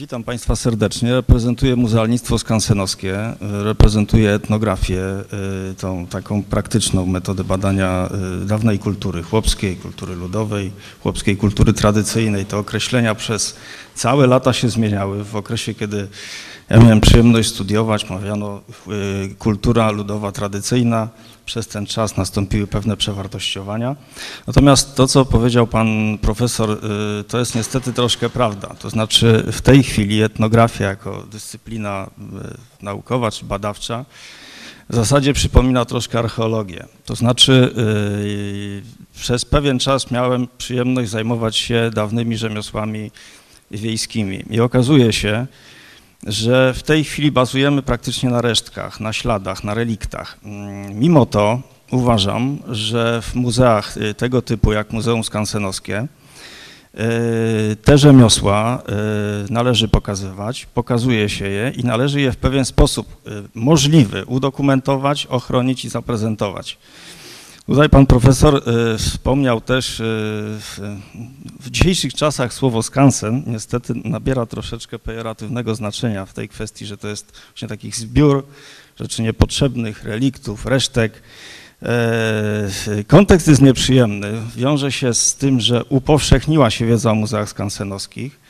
Witam Państwa serdecznie. Reprezentuję Muzealnictwo Skansenowskie, reprezentuję etnografię, y, tą taką praktyczną metodę badania y, dawnej kultury chłopskiej, kultury ludowej, chłopskiej kultury tradycyjnej. Te określenia przez całe lata się zmieniały. W okresie, kiedy ja miałem przyjemność studiować, mówiano y, kultura ludowa tradycyjna. Przez ten czas nastąpiły pewne przewartościowania. Natomiast to, co powiedział pan profesor, y, to jest niestety troszkę prawda. To znaczy w tej chwili etnografia jako dyscyplina y, naukowa czy badawcza w zasadzie przypomina troszkę archeologię. To znaczy przez pewien czas miałem przyjemność zajmować się dawnymi rzemiosłami wiejskimi i okazuje się, że w tej chwili bazujemy praktycznie na resztkach, na śladach, na reliktach. Mm, mimo to uważam, że w muzeach y, tego typu jak Muzeum Skansenowskie y, te rzemiosła y, należy pokazywać, pokazuje się je i należy je w pewien sposób możliwy udokumentować, ochronić i zaprezentować. Tutaj pan profesor y, wspomniał też y, w dzisiejszych czasach słowo skansen niestety nabiera troszeczkę pejoratywnego znaczenia w tej kwestii, że to jest właśnie takich zbiór rzeczy niepotrzebnych, reliktów, resztek. E, kontekst jest nieprzyjemny. Wiąże się z tym, że upowszechniła się wiedza o muzeach skansenowskich.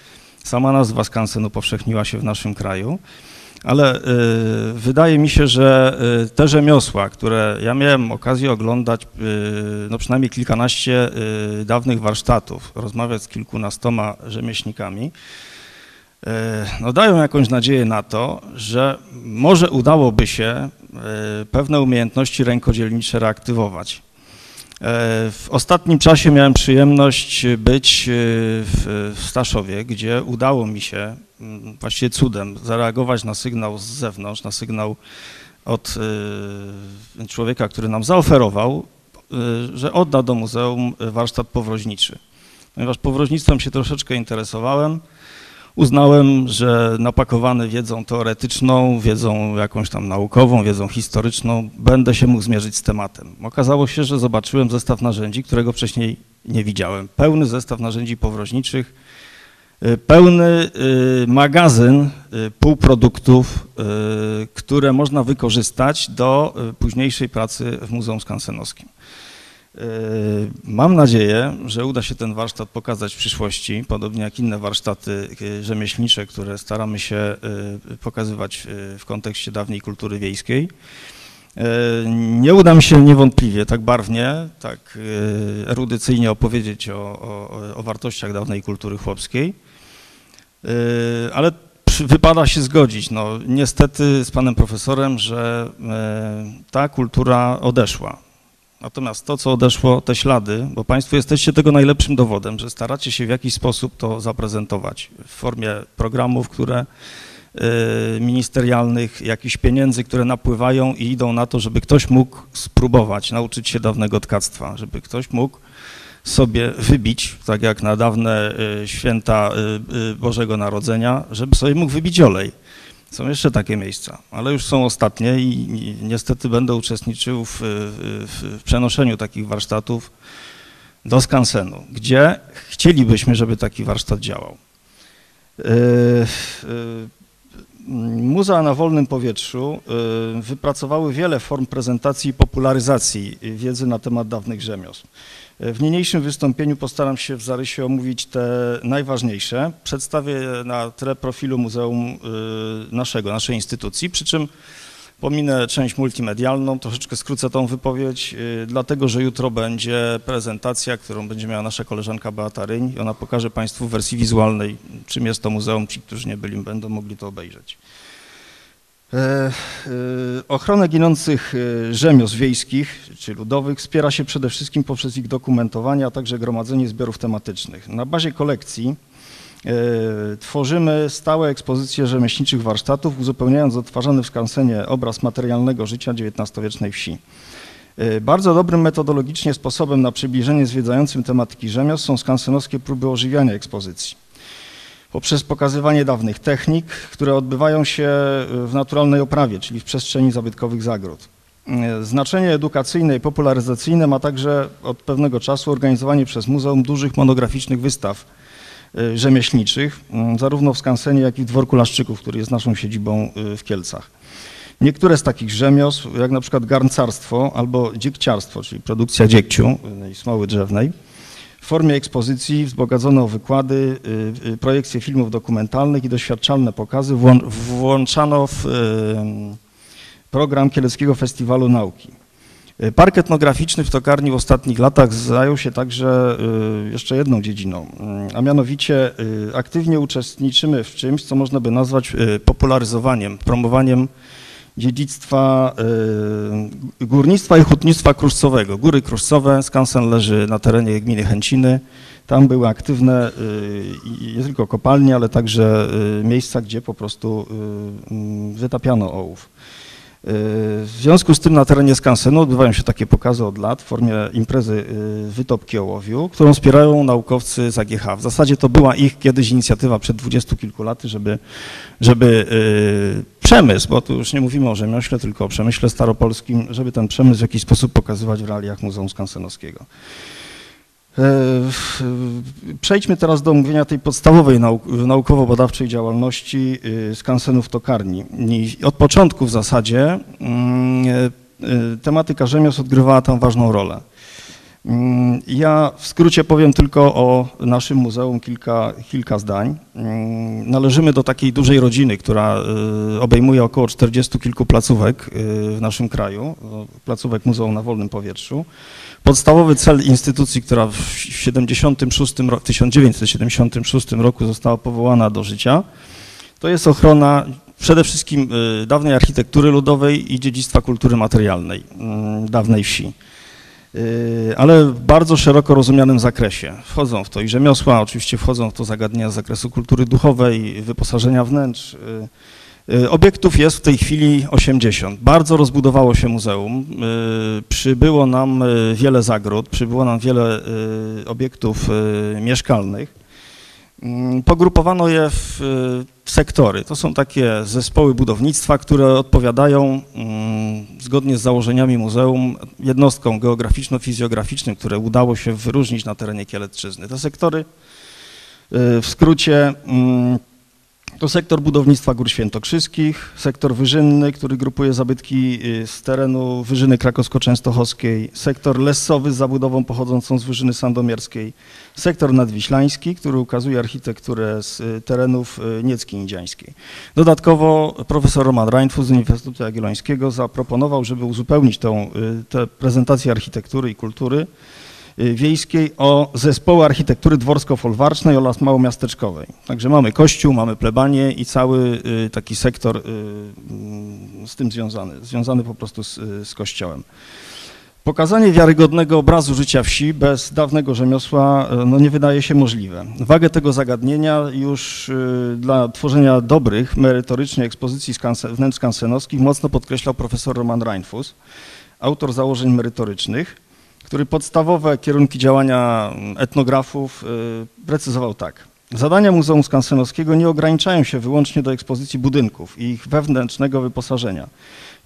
Sama nazwa skansen upowszechniła się w naszym kraju ale y, wydaje mi się, że y, te rzemiosła, które ja miałem okazję oglądać, y, no przynajmniej kilkanaście dawnych warsztatów, rozmawiać z kilkunastoma rzemieślnikami, no dają jakąś nadzieję na to, że może udałoby się pewne umiejętności rękodzielnicze reaktywować. W ostatnim czasie miałem przyjemność być w Staszowie, gdzie udało mi się Mm, właściwie cudem zareagować na sygnał z zewnątrz, na sygnał od y, człowieka, który nam zaoferował, że odda do muzeum warsztat powroźniczy. Ponieważ powroźnictwem się troszeczkę interesowałem, uznałem, że napakowany wiedzą teoretyczną, wiedzą jakąś tam naukową, wiedzą historyczną, będę się mógł zmierzyć z tematem. Okazało się, że zobaczyłem zestaw narzędzi, którego wcześniej nie widziałem. Pełny zestaw narzędzi powroźniczych, Y, pełny y, magazyn y, półproduktów, które można wykorzystać do późniejszej pracy w Muzeum Skansenowskim. Mam nadzieję, że uda się ten warsztat pokazać w przyszłości, podobnie jak inne warsztaty rzemieślnicze, które staramy się pokazywać w kontekście dawnej kultury wiejskiej. Nie uda mi się niewątpliwie tak barwnie, tak erudycyjnie opowiedzieć o, o, o wartościach dawnej kultury chłopskiej, Yy, ale wypada się zgodzić, no niestety z panem profesorem, że ta kultura odeszła. Natomiast to, co odeszło, te ślady, bo Państwo jesteście tego najlepszym dowodem, że staracie się w jakiś sposób to zaprezentować w formie programów, które e, ministerialnych, jakichś pieniędzy, które napływają i idą na to, żeby ktoś mógł spróbować nauczyć się dawnego tkactwa, żeby ktoś mógł sobie wybić, tak jak na dawne y, święta y, y, Bożego Narodzenia, żeby sobie mógł wybić olej. Są jeszcze takie miejsca, ale już są ostatnie i niestety będę uczestniczył w, w, w przenoszeniu takich warsztatów do skansenu, gdzie chcielibyśmy, żeby taki warsztat działał. Muzea na wolnym powietrzu wypracowały wiele form prezentacji i popularyzacji wiedzy na temat dawnych rzemiosł. W niniejszym wystąpieniu postaram się w zarysie omówić te najważniejsze. Przedstawię na tle profilu muzeum y, naszego, naszej instytucji, przy czym pominę część multimedialną, troszeczkę skrócę tą wypowiedź, y, dlatego że jutro będzie prezentacja, którą będzie miała nasza koleżanka Beata Ryń i ona pokaże Państwu w wersji wizualnej, czym jest to muzeum. Ci, którzy nie byli, będą mogli to obejrzeć. E, e, ochronę ginących e, rzemiosł wiejskich czy ludowych wspiera się przede wszystkim poprzez ich dokumentowanie, a także gromadzenie zbiorów tematycznych. Na bazie kolekcji tworzymy stałe ekspozycje rzemieślniczych warsztatów, uzupełniając odtwarzany w skansenie obraz materialnego życia XIX-wiecznej wsi. Bardzo dobrym metodologicznie sposobem na przybliżenie zwiedzającym tematyki rzemiosł są skansenowskie próby ożywiania ekspozycji poprzez pokazywanie dawnych technik, które odbywają się w naturalnej oprawie, czyli w przestrzeni zabytkowych zagród. E, Znaczenie edukacyjne i popularyzacyjne ma także od pewnego czasu organizowanie przez muzeum dużych monograficznych wystaw e, rzemieślniczych, zarówno w Skansenie, jak i w Dworku Laszczyków, który jest naszą siedzibą e, w Kielcach. Niektóre z takich rzemiosł, jak na przykład garncarstwo albo dziegciarstwo, czyli produkcja dziegciu e, i smoły drzewnej, w formie ekspozycji wzbogacone o wykłady, y, y, projekcje filmów dokumentalnych i doświadczalne pokazy włą- włączano w y, program Kieleckiego Festiwalu Nauki. Park etnograficzny w Tokarni w ostatnich latach zajął się także jeszcze jedną dziedziną, a mianowicie aktywnie uczestniczymy w czymś, co można by nazwać popularyzowaniem, promowaniem dziedzictwa y, górnictwa i hutnictwa kruszcowego. Góry Kruszcowe, skansen leży na terenie gminy Chęciny. Tam były aktywne y, nie tylko kopalnie, ale także y, miejsca, gdzie po prostu mm, wytapiano ołów. W związku z tym na terenie skansenu odbywają się takie pokazy od lat w formie imprezy wytopki ołowiu, którą wspierają naukowcy z AGH. W zasadzie to była ich kiedyś inicjatywa przed dwudziestu kilku laty, żeby, żeby przemysł, bo tu już nie mówimy o rzemiośle, tylko o przemyśle staropolskim, żeby ten przemysł w jakiś sposób pokazywać w realiach Muzeum Skansenowskiego. E, Przejdźmy teraz do omówienia tej podstawowej nauk- naukowo-badawczej działalności y, skansenów tokarni. I od początku w zasadzie mm, e, e, tematyka rzemiosł odgrywała tam ważną rolę. Mm, Ja w skrócie powiem tylko o naszym muzeum kilka, kilka zdań. Mm, Należymy do takiej dużej rodziny, która y, obejmuje około 40 kilku placówek y, w naszym kraju, no, placówek muzeum na wolnym powietrzu. Podstawowy cel instytucji, która w 76 ro- 1976 roku została powołana do życia, to jest ochrona przede wszystkim y, dawnej architektury ludowej i dziedzictwa kultury materialnej mm, dawnej wsi. Y, ale w bardzo szeroko rozumianym zakresie. Wchodzą w to i rzemiosła, oczywiście wchodzą w to zagadnienia z zakresu kultury duchowej, wyposażenia wnętrz. Y, y, Obiektów jest w tej chwili 80. Bardzo rozbudowało się muzeum. Przybyło nam wiele zagród, przybyło nam wiele obiektów mieszkalnych. Mm, Pogrupowano je w, y, sektory. To są takie zespoły budownictwa, które odpowiadają mm, zgodnie z założeniami muzeum jednostkom geograficzno-fizjograficznym, które udało się wyróżnić na terenie Kielecczyzny. Te sektory y, w skrócie mm, to sektor budownictwa Gór Świętokrzyskich, sektor wyżynny, który grupuje zabytki y, z terenu Wyżyny Krakowsko-Częstochowskiej, sektor lesowy z zabudową pochodzącą z Wyżyny Sandomierskiej, sektor nadwiślański, który ukazuje architekturę z y, terenów y, Niecki Indziańskiej. Dodatkowo profesor Roman Reinfus z Uniwersytetu Jagiellońskiego zaproponował, żeby uzupełnić y, tę prezentację architektury i kultury wiejskiej o zespoły architektury dworsko-folwarcznej oraz małomiasteczkowej. Także mamy kościół, mamy plebanię i cały y, taki sektor y, mm, z tym związany, związany po prostu z, y, z kościołem. Pokazanie wiarygodnego obrazu życia wsi bez dawnego rzemiosła y, no, nie wydaje się możliwe. Wagę tego zagadnienia już y, dla tworzenia dobrych, merytorycznie ekspozycji wnętrz skansenowskich mocno podkreślał profesor Roman Reinfus, autor założeń merytorycznych, który podstawowe kierunki działania etnografów y, precyzował tak. Zadania Muzeum Skansenowskiego nie ograniczają się wyłącznie do ekspozycji budynków i ich wewnętrznego wyposażenia.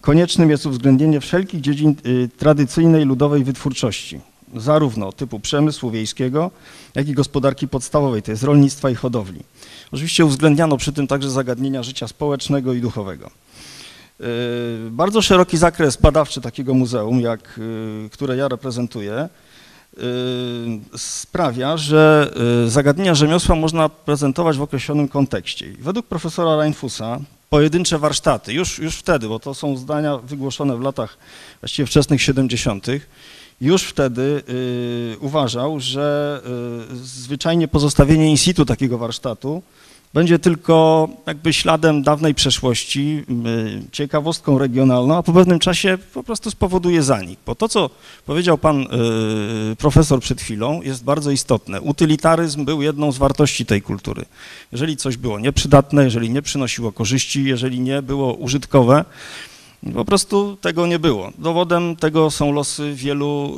Koniecznym jest uwzględnienie wszelkich dziedzin y, tradycyjnej ludowej wytwórczości, zarówno typu przemysłu wiejskiego, jak i gospodarki podstawowej, to jest rolnictwa i hodowli. Oczywiście uwzględniano przy tym także zagadnienia życia społecznego i duchowego. Y, Bardzo szeroki zakres badawczy takiego muzeum, jak, y, które ja reprezentuję, y, sprawia, że zagadnienia rzemiosła można prezentować w określonym kontekście. Według profesora Reinfusa pojedyncze warsztaty, już, już wtedy, bo to są zdania wygłoszone w latach właściwie wczesnych 70., już wtedy uważał, że zwyczajnie pozostawienie in situ takiego warsztatu będzie tylko jakby śladem dawnej przeszłości, y, ciekawostką regionalną, a po pewnym czasie po prostu spowoduje zanik. Bo to, co powiedział pan y, profesor przed chwilą, jest bardzo istotne. Utylitaryzm był jedną z wartości tej kultury. Jeżeli coś było nieprzydatne, jeżeli nie przynosiło korzyści, jeżeli nie było użytkowe, Po prostu tego nie było. Dowodem tego są losy wielu,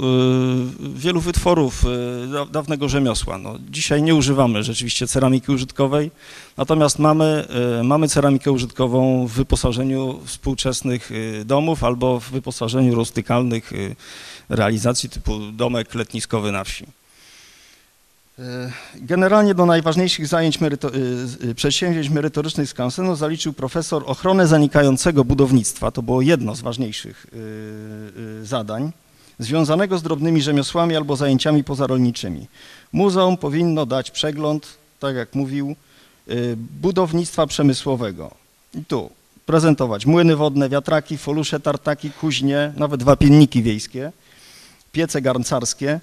y, wielu wytworów y, da- dawnego rzemiosła. No, dzisiaj nie używamy rzeczywiście ceramiki użytkowej, natomiast mamy, y, mamy ceramikę użytkową w wyposażeniu współczesnych domów albo w wyposażeniu rustykalnych realizacji typu domek letniskowy na wsi. E, Generalnie do najważniejszych zajęć meryto- y, y, przedsięwzięć merytorycznych Skansenu zaliczył profesor ochronę zanikającego budownictwa. To było jedno z ważniejszych zadań związanego z drobnymi rzemiosłami albo zajęciami pozarolniczymi. Muzeum powinno dać przegląd, tak jak mówił, budownictwa przemysłowego. I tu prezentować młyny wodne, wiatraki, folusze, tartaki, kuźnie, nawet wapienniki wiejskie, piece garncarskie,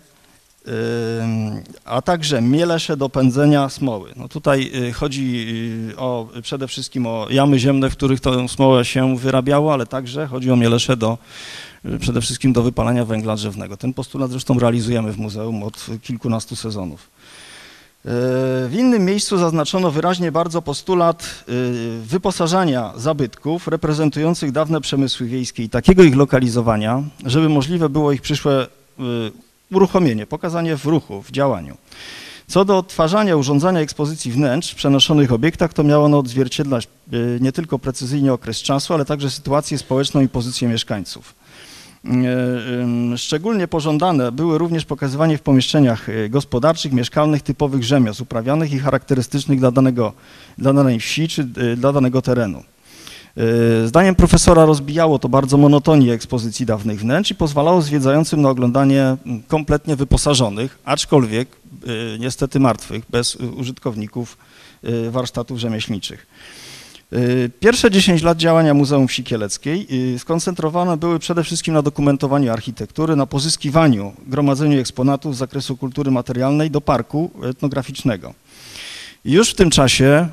a także mielesze do pędzenia smoły. No tutaj y, chodzi y, o, przede wszystkim o jamy ziemne, w których tę smołę się wyrabiało, ale także chodzi o mielesze do, y, przede wszystkim do wypalania węgla drzewnego. Ten postulat zresztą realizujemy w muzeum od kilkunastu sezonów. W innym miejscu zaznaczono wyraźnie bardzo postulat wyposażania zabytków reprezentujących dawne przemysły wiejskie i takiego ich lokalizowania, żeby możliwe było ich przyszłe uruchomienie, pokazanie w ruchu, w działaniu. Co do odtwarzania, urządzania ekspozycji wnętrz w przenoszonych obiektach, to miało ono odzwierciedlać y, nie tylko precyzyjnie okres czasu, ale także sytuację społeczną i pozycję mieszkańców. Ym, Szczególnie pożądane były również pokazywanie w pomieszczeniach y, gospodarczych, mieszkalnych typowych rzemiosł uprawianych i charakterystycznych dla, danego, dla danej wsi czy dla danego terenu. Y, Zdaniem profesora rozbijało to bardzo monotonię ekspozycji dawnych wnętrz i pozwalało zwiedzającym na oglądanie mm, kompletnie wyposażonych, aczkolwiek y, niestety martwych, bez użytkowników y, warsztatów rzemieślniczych. Pierwsze 10 lat działania Muzeum Wsi Kieleckiej skoncentrowane były przede wszystkim na dokumentowaniu architektury, na pozyskiwaniu, gromadzeniu eksponatów z zakresu kultury materialnej do parku etnograficznego. Już w tym czasie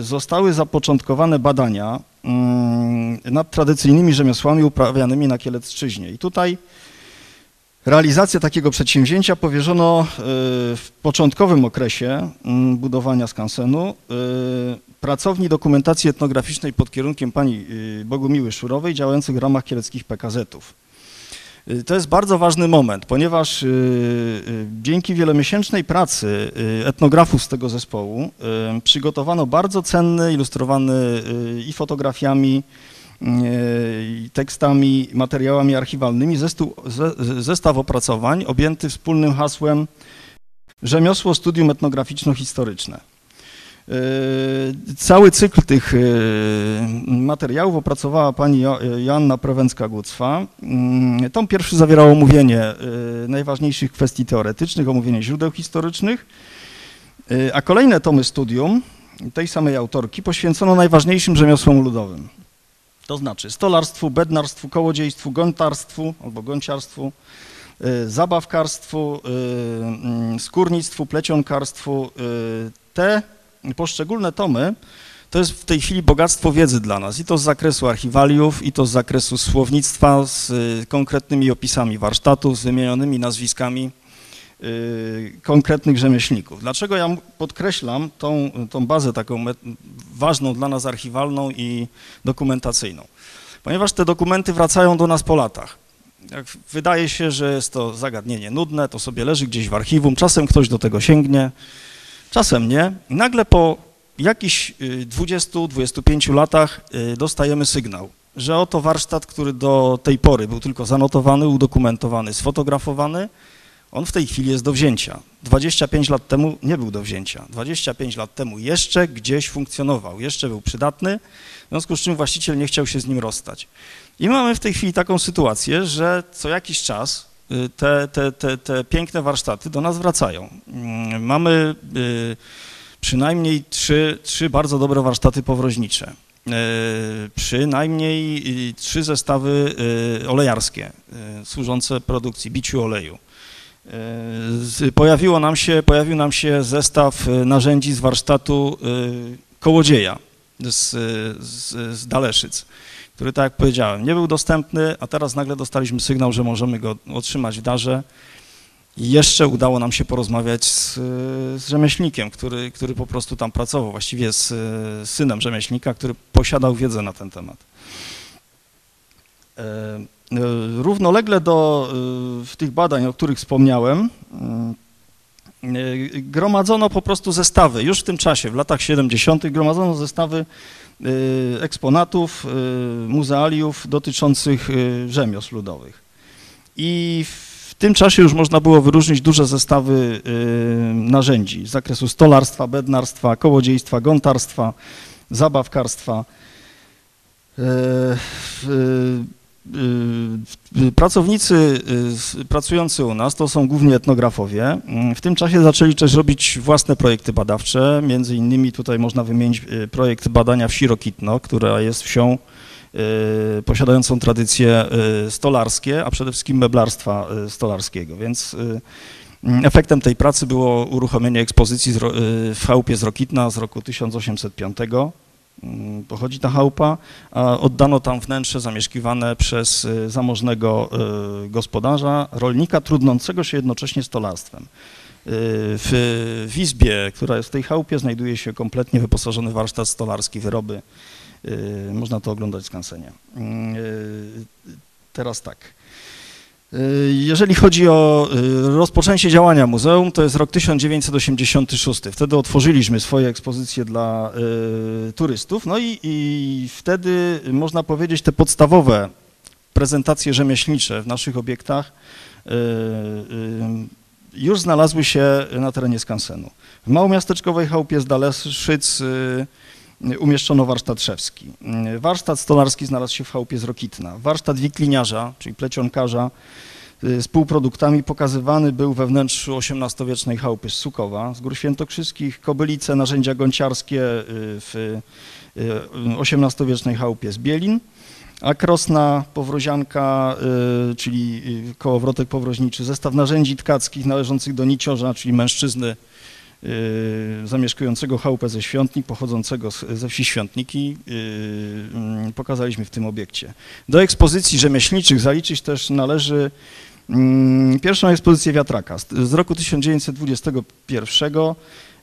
zostały zapoczątkowane badania nad tradycyjnymi rzemiosłami uprawianymi na Kielecczyźnie. I tutaj realizację takiego przedsięwzięcia powierzono y, w początkowym okresie mm, budowania skansenu y, pracowni dokumentacji etnograficznej pod kierunkiem pani y, Bogumiły Szurowej działających w ramach kieleckich PKZ-ów. Y, To jest bardzo ważny moment, ponieważ y, y, dzięki wielomiesięcznej pracy etnografów z tego zespołu przygotowano bardzo cenny, ilustrowany i fotografiami, i tekstami, materiałami archiwalnymi zestaw opracowań objęty wspólnym hasłem Rzemiosło Studium Etnograficzno-Historyczne. Y, Cały cykl tych y, materiałów opracowała pani Jo- Joanna Prowęcka-Gucwa. Mm, Tom pierwszy zawierał omówienie y, najważniejszych kwestii teoretycznych, omówienie źródeł historycznych, a kolejne tomy studium tej samej autorki poświęcono najważniejszym rzemiosłom ludowym. To znaczy stolarstwu, bednarstwu, kołodziejstwu, gontarstwu albo gonciarstwu, y, zabawkarstwu, mm, skórnictwu, plecionkarstwu. Te poszczególne tomy to jest w tej chwili bogactwo wiedzy dla nas i to z zakresu archiwaliów, i to z zakresu słownictwa z y, konkretnymi opisami warsztatów, z wymienionymi nazwiskami y, konkretnych rzemieślników. Dlaczego ja podkreślam tą, tą bazę taką ważną dla nas archiwalną i dokumentacyjną? Ponieważ te dokumenty wracają do nas po latach. Jak wydaje się, że jest to zagadnienie nudne, to sobie leży gdzieś w archiwum, czasem ktoś do tego sięgnie, czasem nie. I nagle po jakichś y, 20-25 latach y, dostajemy sygnał, że oto warsztat, który do tej pory był tylko zanotowany, udokumentowany, sfotografowany, on w tej chwili jest do wzięcia. 25 lat temu nie był do wzięcia. 25 lat temu jeszcze gdzieś funkcjonował, jeszcze był przydatny, w związku z czym właściciel nie chciał się z nim rozstać. I mamy w tej chwili taką sytuację, że co jakiś czas y, te, te, te, te piękne warsztaty do nas wracają. Mm, Mamy y, przynajmniej trzy, trzy bardzo dobre warsztaty powroźnicze. Y, Przynajmniej y, trzy zestawy olejarskie służące produkcji biciu oleju. Pojawiło nam się, pojawił nam się zestaw narzędzi z warsztatu kołodzieja z, z, z Daleszyc, który, tak jak powiedziałem, nie był dostępny, a teraz nagle dostaliśmy sygnał, że możemy go otrzymać w darze. I jeszcze udało nam się porozmawiać z, z rzemieślnikiem, który, który po prostu tam pracował, właściwie z, z synem rzemieślnika, który posiadał wiedzę na ten temat. E, e, Równolegle do e, tych badań, o których wspomniałem, gromadzono po prostu zestawy. Już w tym czasie, w latach 70., gromadzono zestawy eksponatów, e, muzealiów dotyczących e, rzemiosł ludowych. I w tym czasie już można było wyróżnić duże zestawy narzędzi z zakresu stolarstwa, bednarstwa, kołodziejstwa, gontarstwa, zabawkarstwa. Y, Pracownicy y, pracujący u nas to są głównie etnografowie. Mm, W tym czasie zaczęli też robić własne projekty badawcze. Między innymi tutaj można wymienić y, projekt badania wsi Rokitno, która jest wsią posiadającą tradycje stolarskie, a przede wszystkim meblarstwa stolarskiego. Więc mm, efektem tej pracy było uruchomienie ekspozycji w chałupie z Rokitna z roku 1805. Mm, Pochodzi ta chałupa, a oddano tam wnętrze zamieszkiwane przez y, zamożnego y, gospodarza, rolnika trudnącego się jednocześnie stolarstwem. Y, W, w izbie, która jest w tej chałupie, znajduje się kompletnie wyposażony warsztat stolarski, wyroby. Można to oglądać w skansenie. Mm, Teraz tak. Y, Jeżeli chodzi o y, rozpoczęcie działania muzeum, to jest rok 1986. Wtedy otworzyliśmy swoje ekspozycje dla y, turystów, no i, i wtedy można powiedzieć te podstawowe prezentacje rzemieślnicze w naszych obiektach już znalazły się na terenie skansenu. W małomiasteczkowej chałupie z Daleszyc umieszczono warsztat szewski. Y, Warsztat stolarski znalazł się w chałupie z Rokitna. Warsztat wikliniarza, czyli plecionkarza, y, z półproduktami pokazywany był we wnętrzu XVIII-wiecznej chałupy z Sukowa, z Gór Świętokrzyskich, kobylice, narzędzia gąciarskie y, w y, XVIII-wiecznej chałupie z Bielin, a krosna powrozianka, y, czyli y, kołowrotek powroźniczy, zestaw narzędzi tkackich należących do niciorza, czyli mężczyzny y, zamieszkującego chałupę ze Świątnik, pochodzącego ze wsi Świątniki, y, mm, pokazaliśmy w tym obiekcie. Do ekspozycji rzemieślniczych zaliczyć też należy mm, pierwszą ekspozycję wiatraka z, roku 1921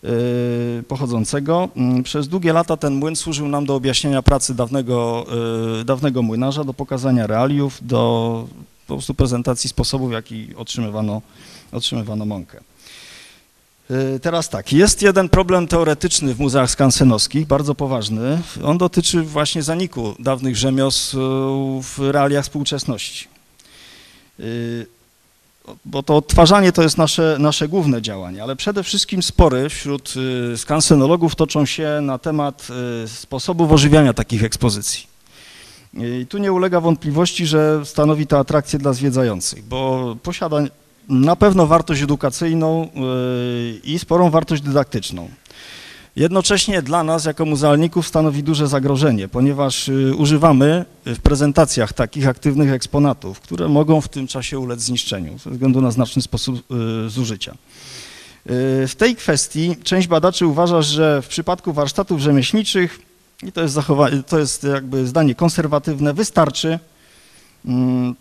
y, pochodzącego. Mm, Przez długie lata ten młyn służył nam do objaśnienia pracy dawnego, y, dawnego młynarza, do pokazania realiów, do po prostu prezentacji sposobów, w jaki otrzymywano, otrzymywano mąkę. Y, Teraz tak, jest jeden problem teoretyczny w muzeach skansenowskich, bardzo poważny. On dotyczy właśnie zaniku dawnych rzemiosł w realiach współczesności. Y, Bo to odtwarzanie to jest nasze, nasze główne działanie, ale przede wszystkim spory wśród y, skansenologów toczą się na temat y, sposobów ożywiania takich ekspozycji. I tu nie ulega wątpliwości, że stanowi to atrakcję dla zwiedzających, bo posiada na pewno wartość edukacyjną y, i sporą wartość dydaktyczną. Jednocześnie dla nas, jako muzealników, stanowi duże zagrożenie, ponieważ y, używamy w prezentacjach takich aktywnych eksponatów, które mogą w tym czasie ulec zniszczeniu ze względu na znaczny sposób y, zużycia. W tej kwestii część badaczy uważa, że w przypadku warsztatów rzemieślniczych, i to jest, to jest jakby zdanie konserwatywne, wystarczy mm,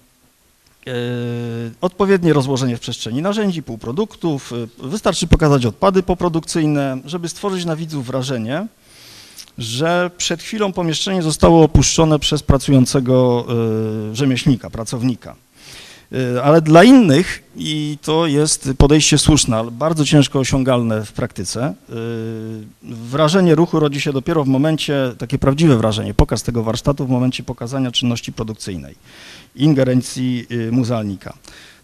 odpowiednie rozłożenie w przestrzeni narzędzi, półproduktów. e, Wystarczy pokazać odpady poprodukcyjne, żeby stworzyć na widzów wrażenie, że przed chwilą pomieszczenie zostało opuszczone przez pracującego e, rzemieślnika, pracownika. E, Ale dla innych, i to jest podejście słuszne, ale bardzo ciężko osiągalne w praktyce, e, wrażenie ruchu rodzi się dopiero w momencie, takie prawdziwe wrażenie, pokaz tego warsztatu w momencie pokazania czynności produkcyjnej, ingerencji y, muzealnika.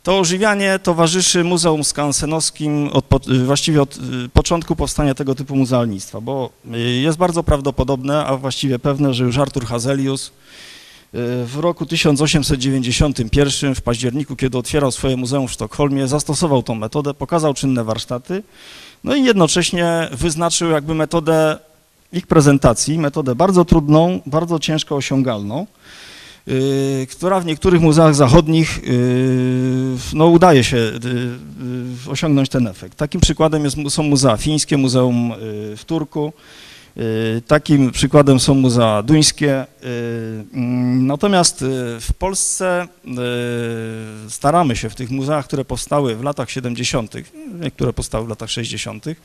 To ożywianie towarzyszy Muzeum Skansenowskim od, właściwie od początku powstania tego typu muzealnictwa, bo jest bardzo prawdopodobne, a właściwie pewne, że już Artur Hazelius w roku 1891 w październiku, kiedy otwierał swoje muzeum w Sztokholmie, zastosował tą metodę, pokazał czynne warsztaty, no i jednocześnie wyznaczył jakby metodę ich prezentacji, metodę bardzo trudną, bardzo ciężko osiągalną, y, która w niektórych muzeach zachodnich y, no, udaje się y, y, osiągnąć ten efekt. Takim przykładem jest, są muzea fińskie, Muzeum y, w Turku, y, takim przykładem są muzea duńskie. y, mm, Natomiast y, w Polsce y, staramy się w tych muzeach, które powstały w latach 70., niektóre powstały w latach 60., y,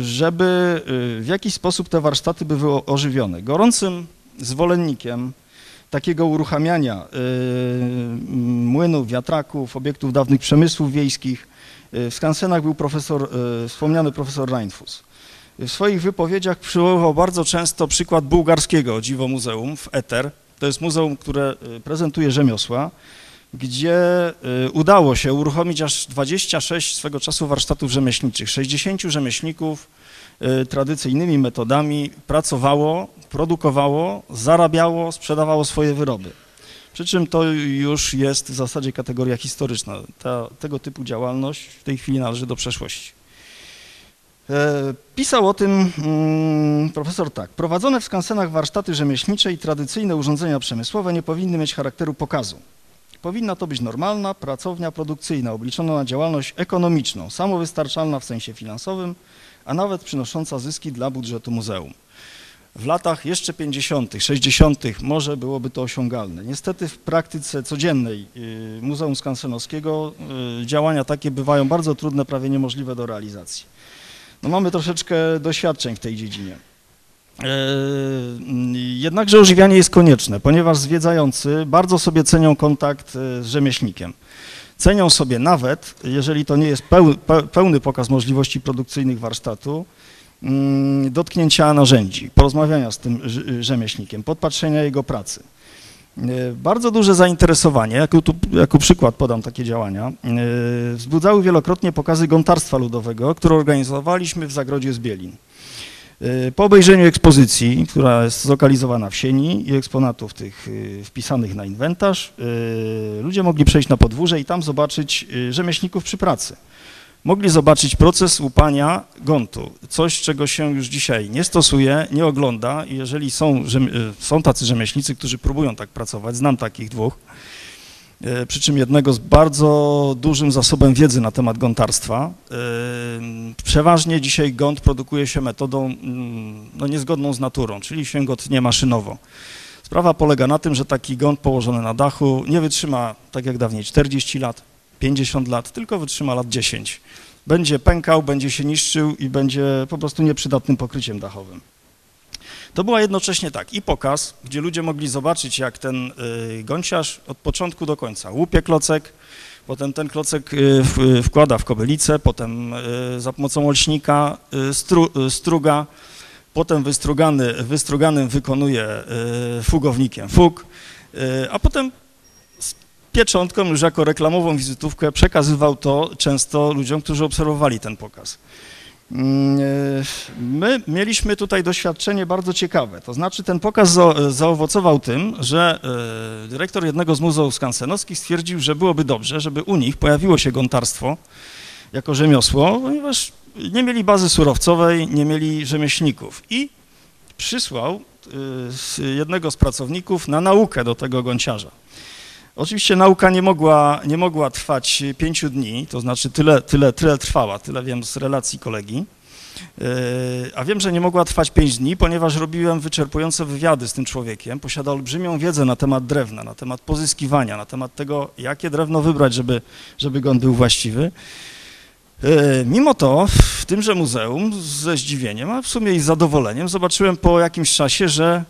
żeby y, w jakiś sposób te warsztaty były ożywione. Gorącym zwolennikiem takiego uruchamiania młynów, wiatraków, obiektów dawnych przemysłów wiejskich. W skansenach był profesor, wspomniany profesor Reinfuss. W swoich wypowiedziach przywoływał bardzo często przykład bułgarskiego dziwo muzeum w Eter. To jest muzeum, które prezentuje rzemiosła gdzie y, udało się uruchomić aż 26 swego czasu warsztatów rzemieślniczych. 60 rzemieślników y, tradycyjnymi metodami pracowało, produkowało, zarabiało, sprzedawało swoje wyroby. Przy czym to już jest w zasadzie kategoria historyczna. Ta, tego typu działalność w tej chwili należy do przeszłości. E, pisał o tym mm, profesor tak. Prowadzone w skansenach warsztaty rzemieślnicze i tradycyjne urządzenia przemysłowe nie powinny mieć charakteru pokazu. Powinna to być normalna pracownia produkcyjna, obliczona na działalność ekonomiczną, samowystarczalna w sensie finansowym, a nawet przynosząca zyski dla budżetu muzeum. W latach jeszcze 50., 60. może byłoby to osiągalne. Niestety w praktyce codziennej y, Muzeum Skansenowskiego y, działania takie bywają bardzo trudne, prawie niemożliwe do realizacji. No mamy troszeczkę doświadczeń w tej dziedzinie. E, jednakże ożywianie jest konieczne, ponieważ zwiedzający bardzo sobie cenią kontakt e, z rzemieślnikiem. Cenią sobie nawet, jeżeli to nie jest pełny pokaz możliwości produkcyjnych warsztatu, mm, dotknięcia narzędzi, porozmawiania z tym rzemieślnikiem, podpatrzenia jego pracy. E, bardzo duże zainteresowanie, jako, tu, jako przykład podam takie działania, wzbudzały wielokrotnie pokazy gontarstwa ludowego, które organizowaliśmy w Zagrodzie z Bielin. Y, po obejrzeniu ekspozycji, która jest zlokalizowana w sieni i eksponatów tych wpisanych na inwentarz, ludzie mogli przejść na podwórze i tam zobaczyć rzemieślników przy pracy. Mogli zobaczyć proces łupania gontu, coś czego się już dzisiaj nie stosuje, nie ogląda jeżeli są, są tacy rzemieślnicy, którzy próbują tak pracować, znam takich dwóch, E, przy czym jednego z bardzo dużym zasobem wiedzy na temat gontarstwa. E, przeważnie dzisiaj gąt produkuje się metodą mm, no, niezgodną z naturą, czyli się go tnie maszynowo. Sprawa polega na tym, że taki gąt położony na dachu nie wytrzyma, tak jak dawniej, 40 lat, 50 lat, tylko wytrzyma lat 10. Będzie pękał, będzie się niszczył i będzie po prostu nieprzydatnym pokryciem dachowym. To była jednocześnie tak i pokaz, gdzie ludzie mogli zobaczyć, jak ten y, gąciarz od początku do końca łupie klocek, potem ten klocek y, wkłada w kobylicę, potem y, za pomocą olśnika stru, struga, potem wystrugany, wystruganym wykonuje fugownikiem fug, a potem pieczątką już jako reklamową wizytówkę przekazywał to często ludziom, którzy obserwowali ten pokaz. Mm, e, my mieliśmy tutaj doświadczenie bardzo ciekawe, to znaczy ten pokaz zaowocował tym, że e, dyrektor jednego z muzeów skansenowskich stwierdził, że byłoby dobrze, żeby u nich pojawiło się gontarstwo jako rzemiosło, ponieważ nie mieli bazy surowcowej, nie mieli rzemieślników i przysłał e, jednego z pracowników na naukę do tego gonciarza. Oczywiście nauka nie mogła, nie mogła trwać pięciu dni, to znaczy tyle, tyle, tyle trwała, tyle wiem z relacji kolegi. E, a wiem, że nie mogła trwać pięć dni, ponieważ robiłem wyczerpujące wywiady z tym człowiekiem. Posiada olbrzymią wiedzę na temat drewna, na temat pozyskiwania, na temat tego, jakie drewno wybrać, żeby, żeby on był właściwy. E, mimo to w tymże muzeum ze zdziwieniem, a w sumie i zadowoleniem zobaczyłem po jakimś czasie, że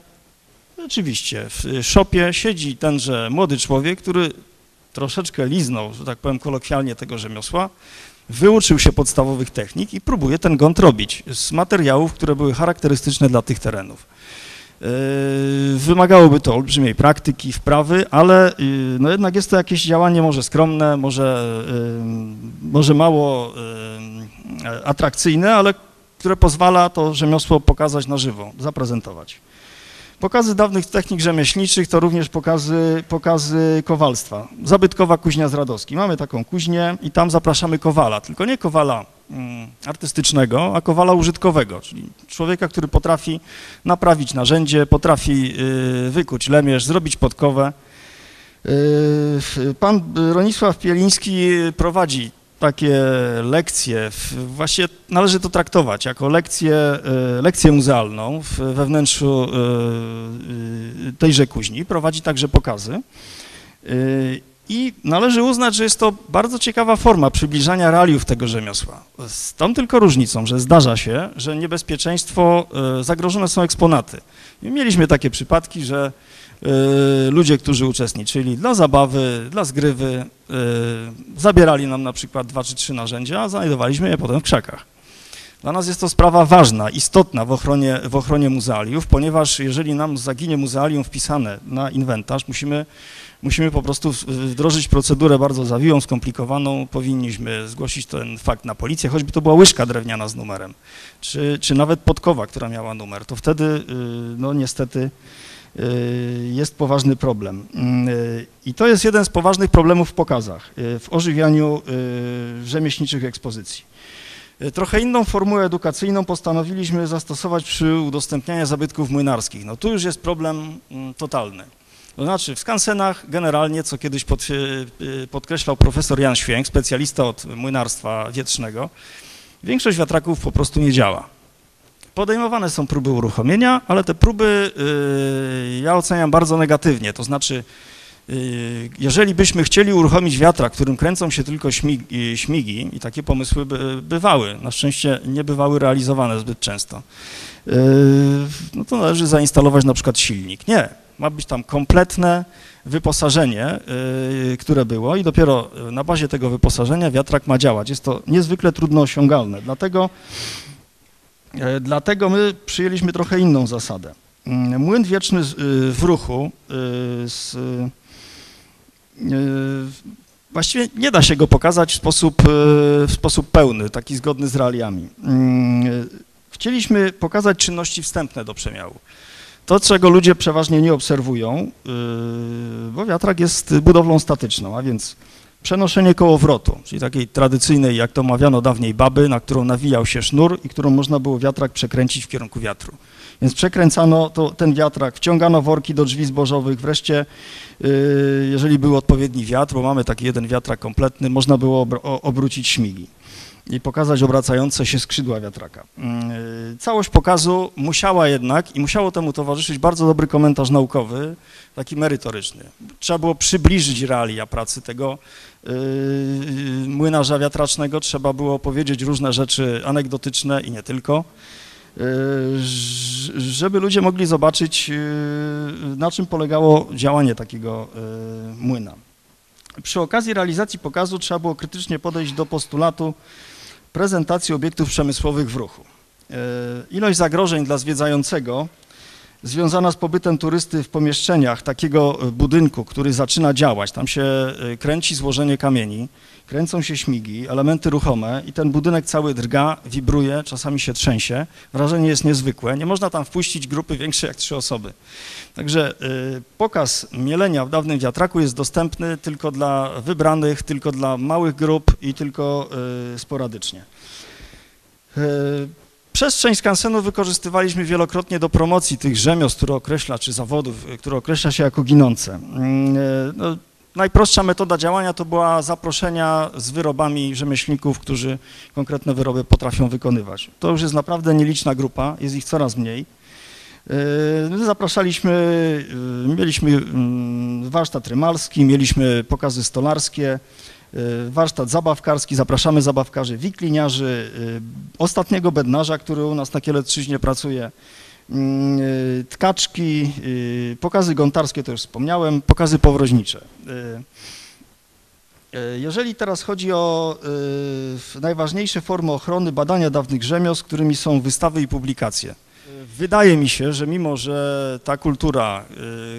Oczywiście, w szopie siedzi tenże młody człowiek, który troszeczkę liznął, że tak powiem kolokwialnie, tego rzemiosła, wyuczył się podstawowych technik i próbuje ten gąt robić z materiałów, które były charakterystyczne dla tych terenów. Yy, wymagałoby to olbrzymiej praktyki, wprawy, ale yy, no jednak jest to jakieś działanie może skromne, może, yy, może mało atrakcyjne, ale które pozwala to rzemiosło pokazać na żywo, zaprezentować. Pokazy dawnych technik rzemieślniczych to również pokazy, pokazy kowalstwa. Zabytkowa kuźnia z Radowski. Mamy taką kuźnię i tam zapraszamy kowala, tylko nie kowala mm, artystycznego, a kowala użytkowego, czyli człowieka, który potrafi naprawić narzędzie, potrafi y, wykuć lemierz, zrobić podkowę. Y, pan Ronisław Pieliński prowadzi takie lekcje, właściwie należy to traktować jako lekcję, e, lekcję muzealną we wnętrzu e, e, tejże kuźni. Prowadzi także pokazy. I należy uznać, że jest to bardzo ciekawa forma przybliżania realiów tego rzemiosła. Z tą tylko różnicą, że zdarza się, że niebezpieczeństwo, zagrożone są eksponaty. Mieliśmy takie przypadki, że ludzie, którzy uczestniczyli dla zabawy, dla zgrywy, y, zabierali nam na przykład dwa czy trzy narzędzia, a znajdowaliśmy je potem w krzakach. Dla nas jest to sprawa ważna, istotna w ochronie, w ochronie muzealiów, ponieważ jeżeli nam zaginie muzealium wpisane na inwentarz, musimy, musimy po prostu wdrożyć procedurę bardzo zawiłą, skomplikowaną. Powinniśmy zgłosić ten fakt na policję, choćby to była łyżka drewniana z numerem, czy, czy nawet podkowa, która miała numer. To wtedy, y, no niestety, y, jest poważny problem. Y, I to jest jeden z poważnych problemów w pokazach, w ożywianiu rzemieślniczych ekspozycji. Trochę inną formułę edukacyjną postanowiliśmy zastosować przy udostępnianiu zabytków młynarskich. No tu już jest problem mm, totalny. To znaczy w skansenach generalnie, co kiedyś pod, y, podkreślał profesor Jan Święk, specjalista od młynarstwa wietrznego, większość wiatraków po prostu nie działa. Podejmowane są próby uruchomienia, ale te próby y, ja oceniam bardzo negatywnie, to znaczy Y, jeżeli byśmy chcieli uruchomić wiatra, którym kręcą się tylko śmigi, śmigi i takie pomysły by, bywały, na szczęście nie bywały realizowane zbyt często, y, no to należy zainstalować na przykład silnik. Nie, ma być tam kompletne wyposażenie, y, które było i dopiero na bazie tego wyposażenia wiatrak ma działać. Jest to niezwykle trudno osiągalne, dlatego, dlatego my przyjęliśmy trochę inną zasadę. Młyn wieczny w ruchu z E, właściwie nie da się go pokazać w sposób, e, w sposób pełny, taki zgodny z realiami. Mm, e, chcieliśmy pokazać czynności wstępne do przemiału. To, czego ludzie przeważnie nie obserwują, bo wiatrak jest budowlą statyczną, a więc przenoszenie kołowrotu, czyli takiej tradycyjnej, jak to mawiano dawniej, baby, na którą nawijał się sznur i którą można było wiatrak przekręcić w kierunku wiatru. Więc przekręcano to, ten wiatrak, wciągano worki do drzwi zbożowych, wreszcie y, jeżeli był odpowiedni wiatr, bo mamy taki jeden wiatrak kompletny, można było obrócić śmigi i pokazać obracające się skrzydła wiatraka. Y, całość pokazu musiała jednak i musiało temu towarzyszyć bardzo dobry komentarz naukowy, taki merytoryczny. Trzeba było przybliżyć realia pracy tego yy, młynarza wiatracznego, trzeba było powiedzieć różne rzeczy anegdotyczne i nie tylko. Żeby ludzie mogli zobaczyć, na czym polegało działanie takiego młyna. Przy okazji realizacji pokazu trzeba było krytycznie podejść do postulatu prezentacji obiektów przemysłowych w ruchu. Ilość zagrożeń dla zwiedzającego związana z pobytem turysty w pomieszczeniach takiego budynku, który zaczyna działać, tam się kręci złożenie kamieni, kręcą się śmigi, elementy ruchome i ten budynek cały drga, wibruje, czasami się trzęsie. Wrażenie jest niezwykłe. Nie można tam wpuścić grupy większej jak trzy osoby. Także y, pokaz mielenia w dawnym wiatraku jest dostępny tylko dla wybranych, tylko dla małych grup i tylko sporadycznie. Y, przestrzeń skansenu wykorzystywaliśmy wielokrotnie do promocji tych rzemiosł, które określa, czy zawodów, które określa się jako ginące. No, najprostsza metoda działania to była zaproszenia z wyrobami rzemieślników, którzy konkretne wyroby potrafią wykonywać. To już jest naprawdę nieliczna grupa, jest ich coraz mniej. Yy, zapraszaliśmy, mieliśmy mm, warsztat rymalski, mieliśmy pokazy stolarskie, warsztat zabawkarski, zapraszamy zabawkarzy, wikliniarzy, ostatniego bednarza, który u nas na Kielecczyźnie pracuje, Mm, y, tkaczki, y, pokazy gontarskie, to już wspomniałem, pokazy powroźnicze. Y, jeżeli teraz chodzi o najważniejsze formy ochrony badania dawnych rzemiosł, którymi są wystawy i publikacje. Wydaje mi się, że mimo, że ta kultura,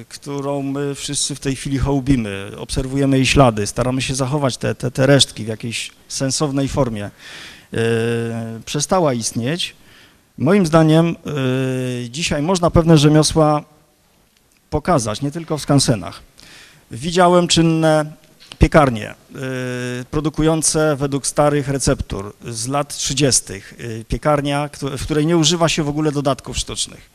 którą my wszyscy w tej chwili hołbimy, obserwujemy jej ślady, staramy się zachować te, te, te resztki w jakiejś sensownej formie, przestała istnieć, Moim zdaniem y, dzisiaj można pewne rzemiosła pokazać, nie tylko w skansenach. Widziałem czynne piekarnie y, produkujące według starych receptur z lat 30. Y, piekarnia, w której nie używa się w ogóle dodatków sztucznych.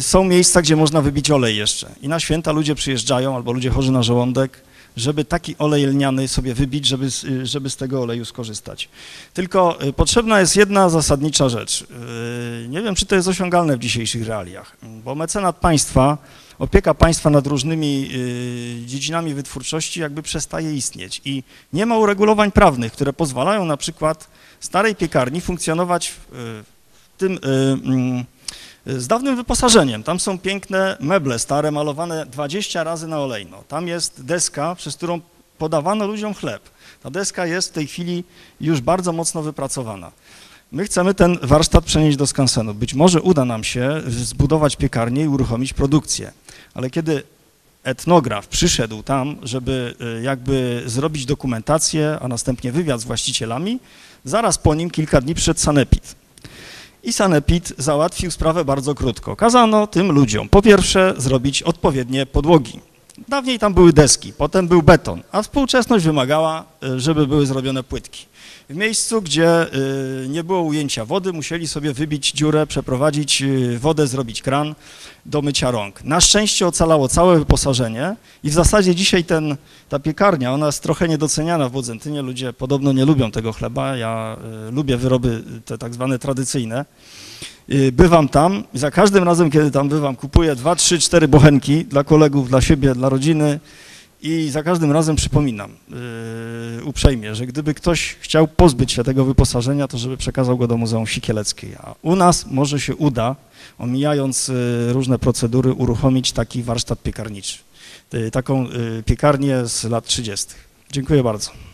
Są miejsca, gdzie można wybić olej jeszcze i na święta ludzie przyjeżdżają albo ludzie chorzy na żołądek, żeby taki olej lniany sobie wybić, żeby, żeby z tego oleju skorzystać. Tylko y, potrzebna jest jedna zasadnicza rzecz. Y, nie wiem, czy to jest osiągalne w dzisiejszych realiach, bo mecenat państwa, opieka państwa nad różnymi y, dziedzinami wytwórczości jakby przestaje istnieć i nie ma uregulowań prawnych, które pozwalają na przykład starej piekarni funkcjonować w tym mm, y, z dawnym wyposażeniem. Tam są piękne meble stare, malowane 20 razy na olejno. Tam jest deska, przez którą podawano ludziom chleb. Ta deska jest w tej chwili już bardzo mocno wypracowana. My chcemy ten warsztat przenieść do skansenu. Być może uda nam się zbudować piekarnię i uruchomić produkcję, ale kiedy etnograf przyszedł tam, żeby y, jakby zrobić dokumentację, a następnie wywiad z właścicielami, zaraz po nim kilka dni przyszedł sanepid. I sanepid załatwił sprawę bardzo krótko. Kazano tym ludziom po pierwsze zrobić odpowiednie podłogi. Dawniej tam były deski, potem był beton, a współczesność wymagała, y, żeby były zrobione płytki. W miejscu, gdzie y, nie było ujęcia wody, musieli sobie wybić dziurę, przeprowadzić y, wodę, zrobić kran do mycia rąk. Na szczęście ocalało całe wyposażenie i w zasadzie dzisiaj ten, ta piekarnia, ona jest trochę niedoceniana w Bodzentynie. Ludzie podobno nie lubią tego chleba. Ja lubię wyroby te tak zwane tradycyjne. Y, Bywam tam i za każdym razem, kiedy tam bywam, kupuję dwa, trzy, cztery bochenki dla kolegów, dla siebie, dla rodziny i za każdym razem przypominam yy, uprzejmie, że gdyby ktoś chciał pozbyć się tego wyposażenia, to żeby przekazał go do Muzeum Sikieleckiej. A u nas może się uda, omijając yy, różne procedury, uruchomić taki warsztat piekarniczy, yy, taką piekarnię z lat 30. Dziękuję bardzo.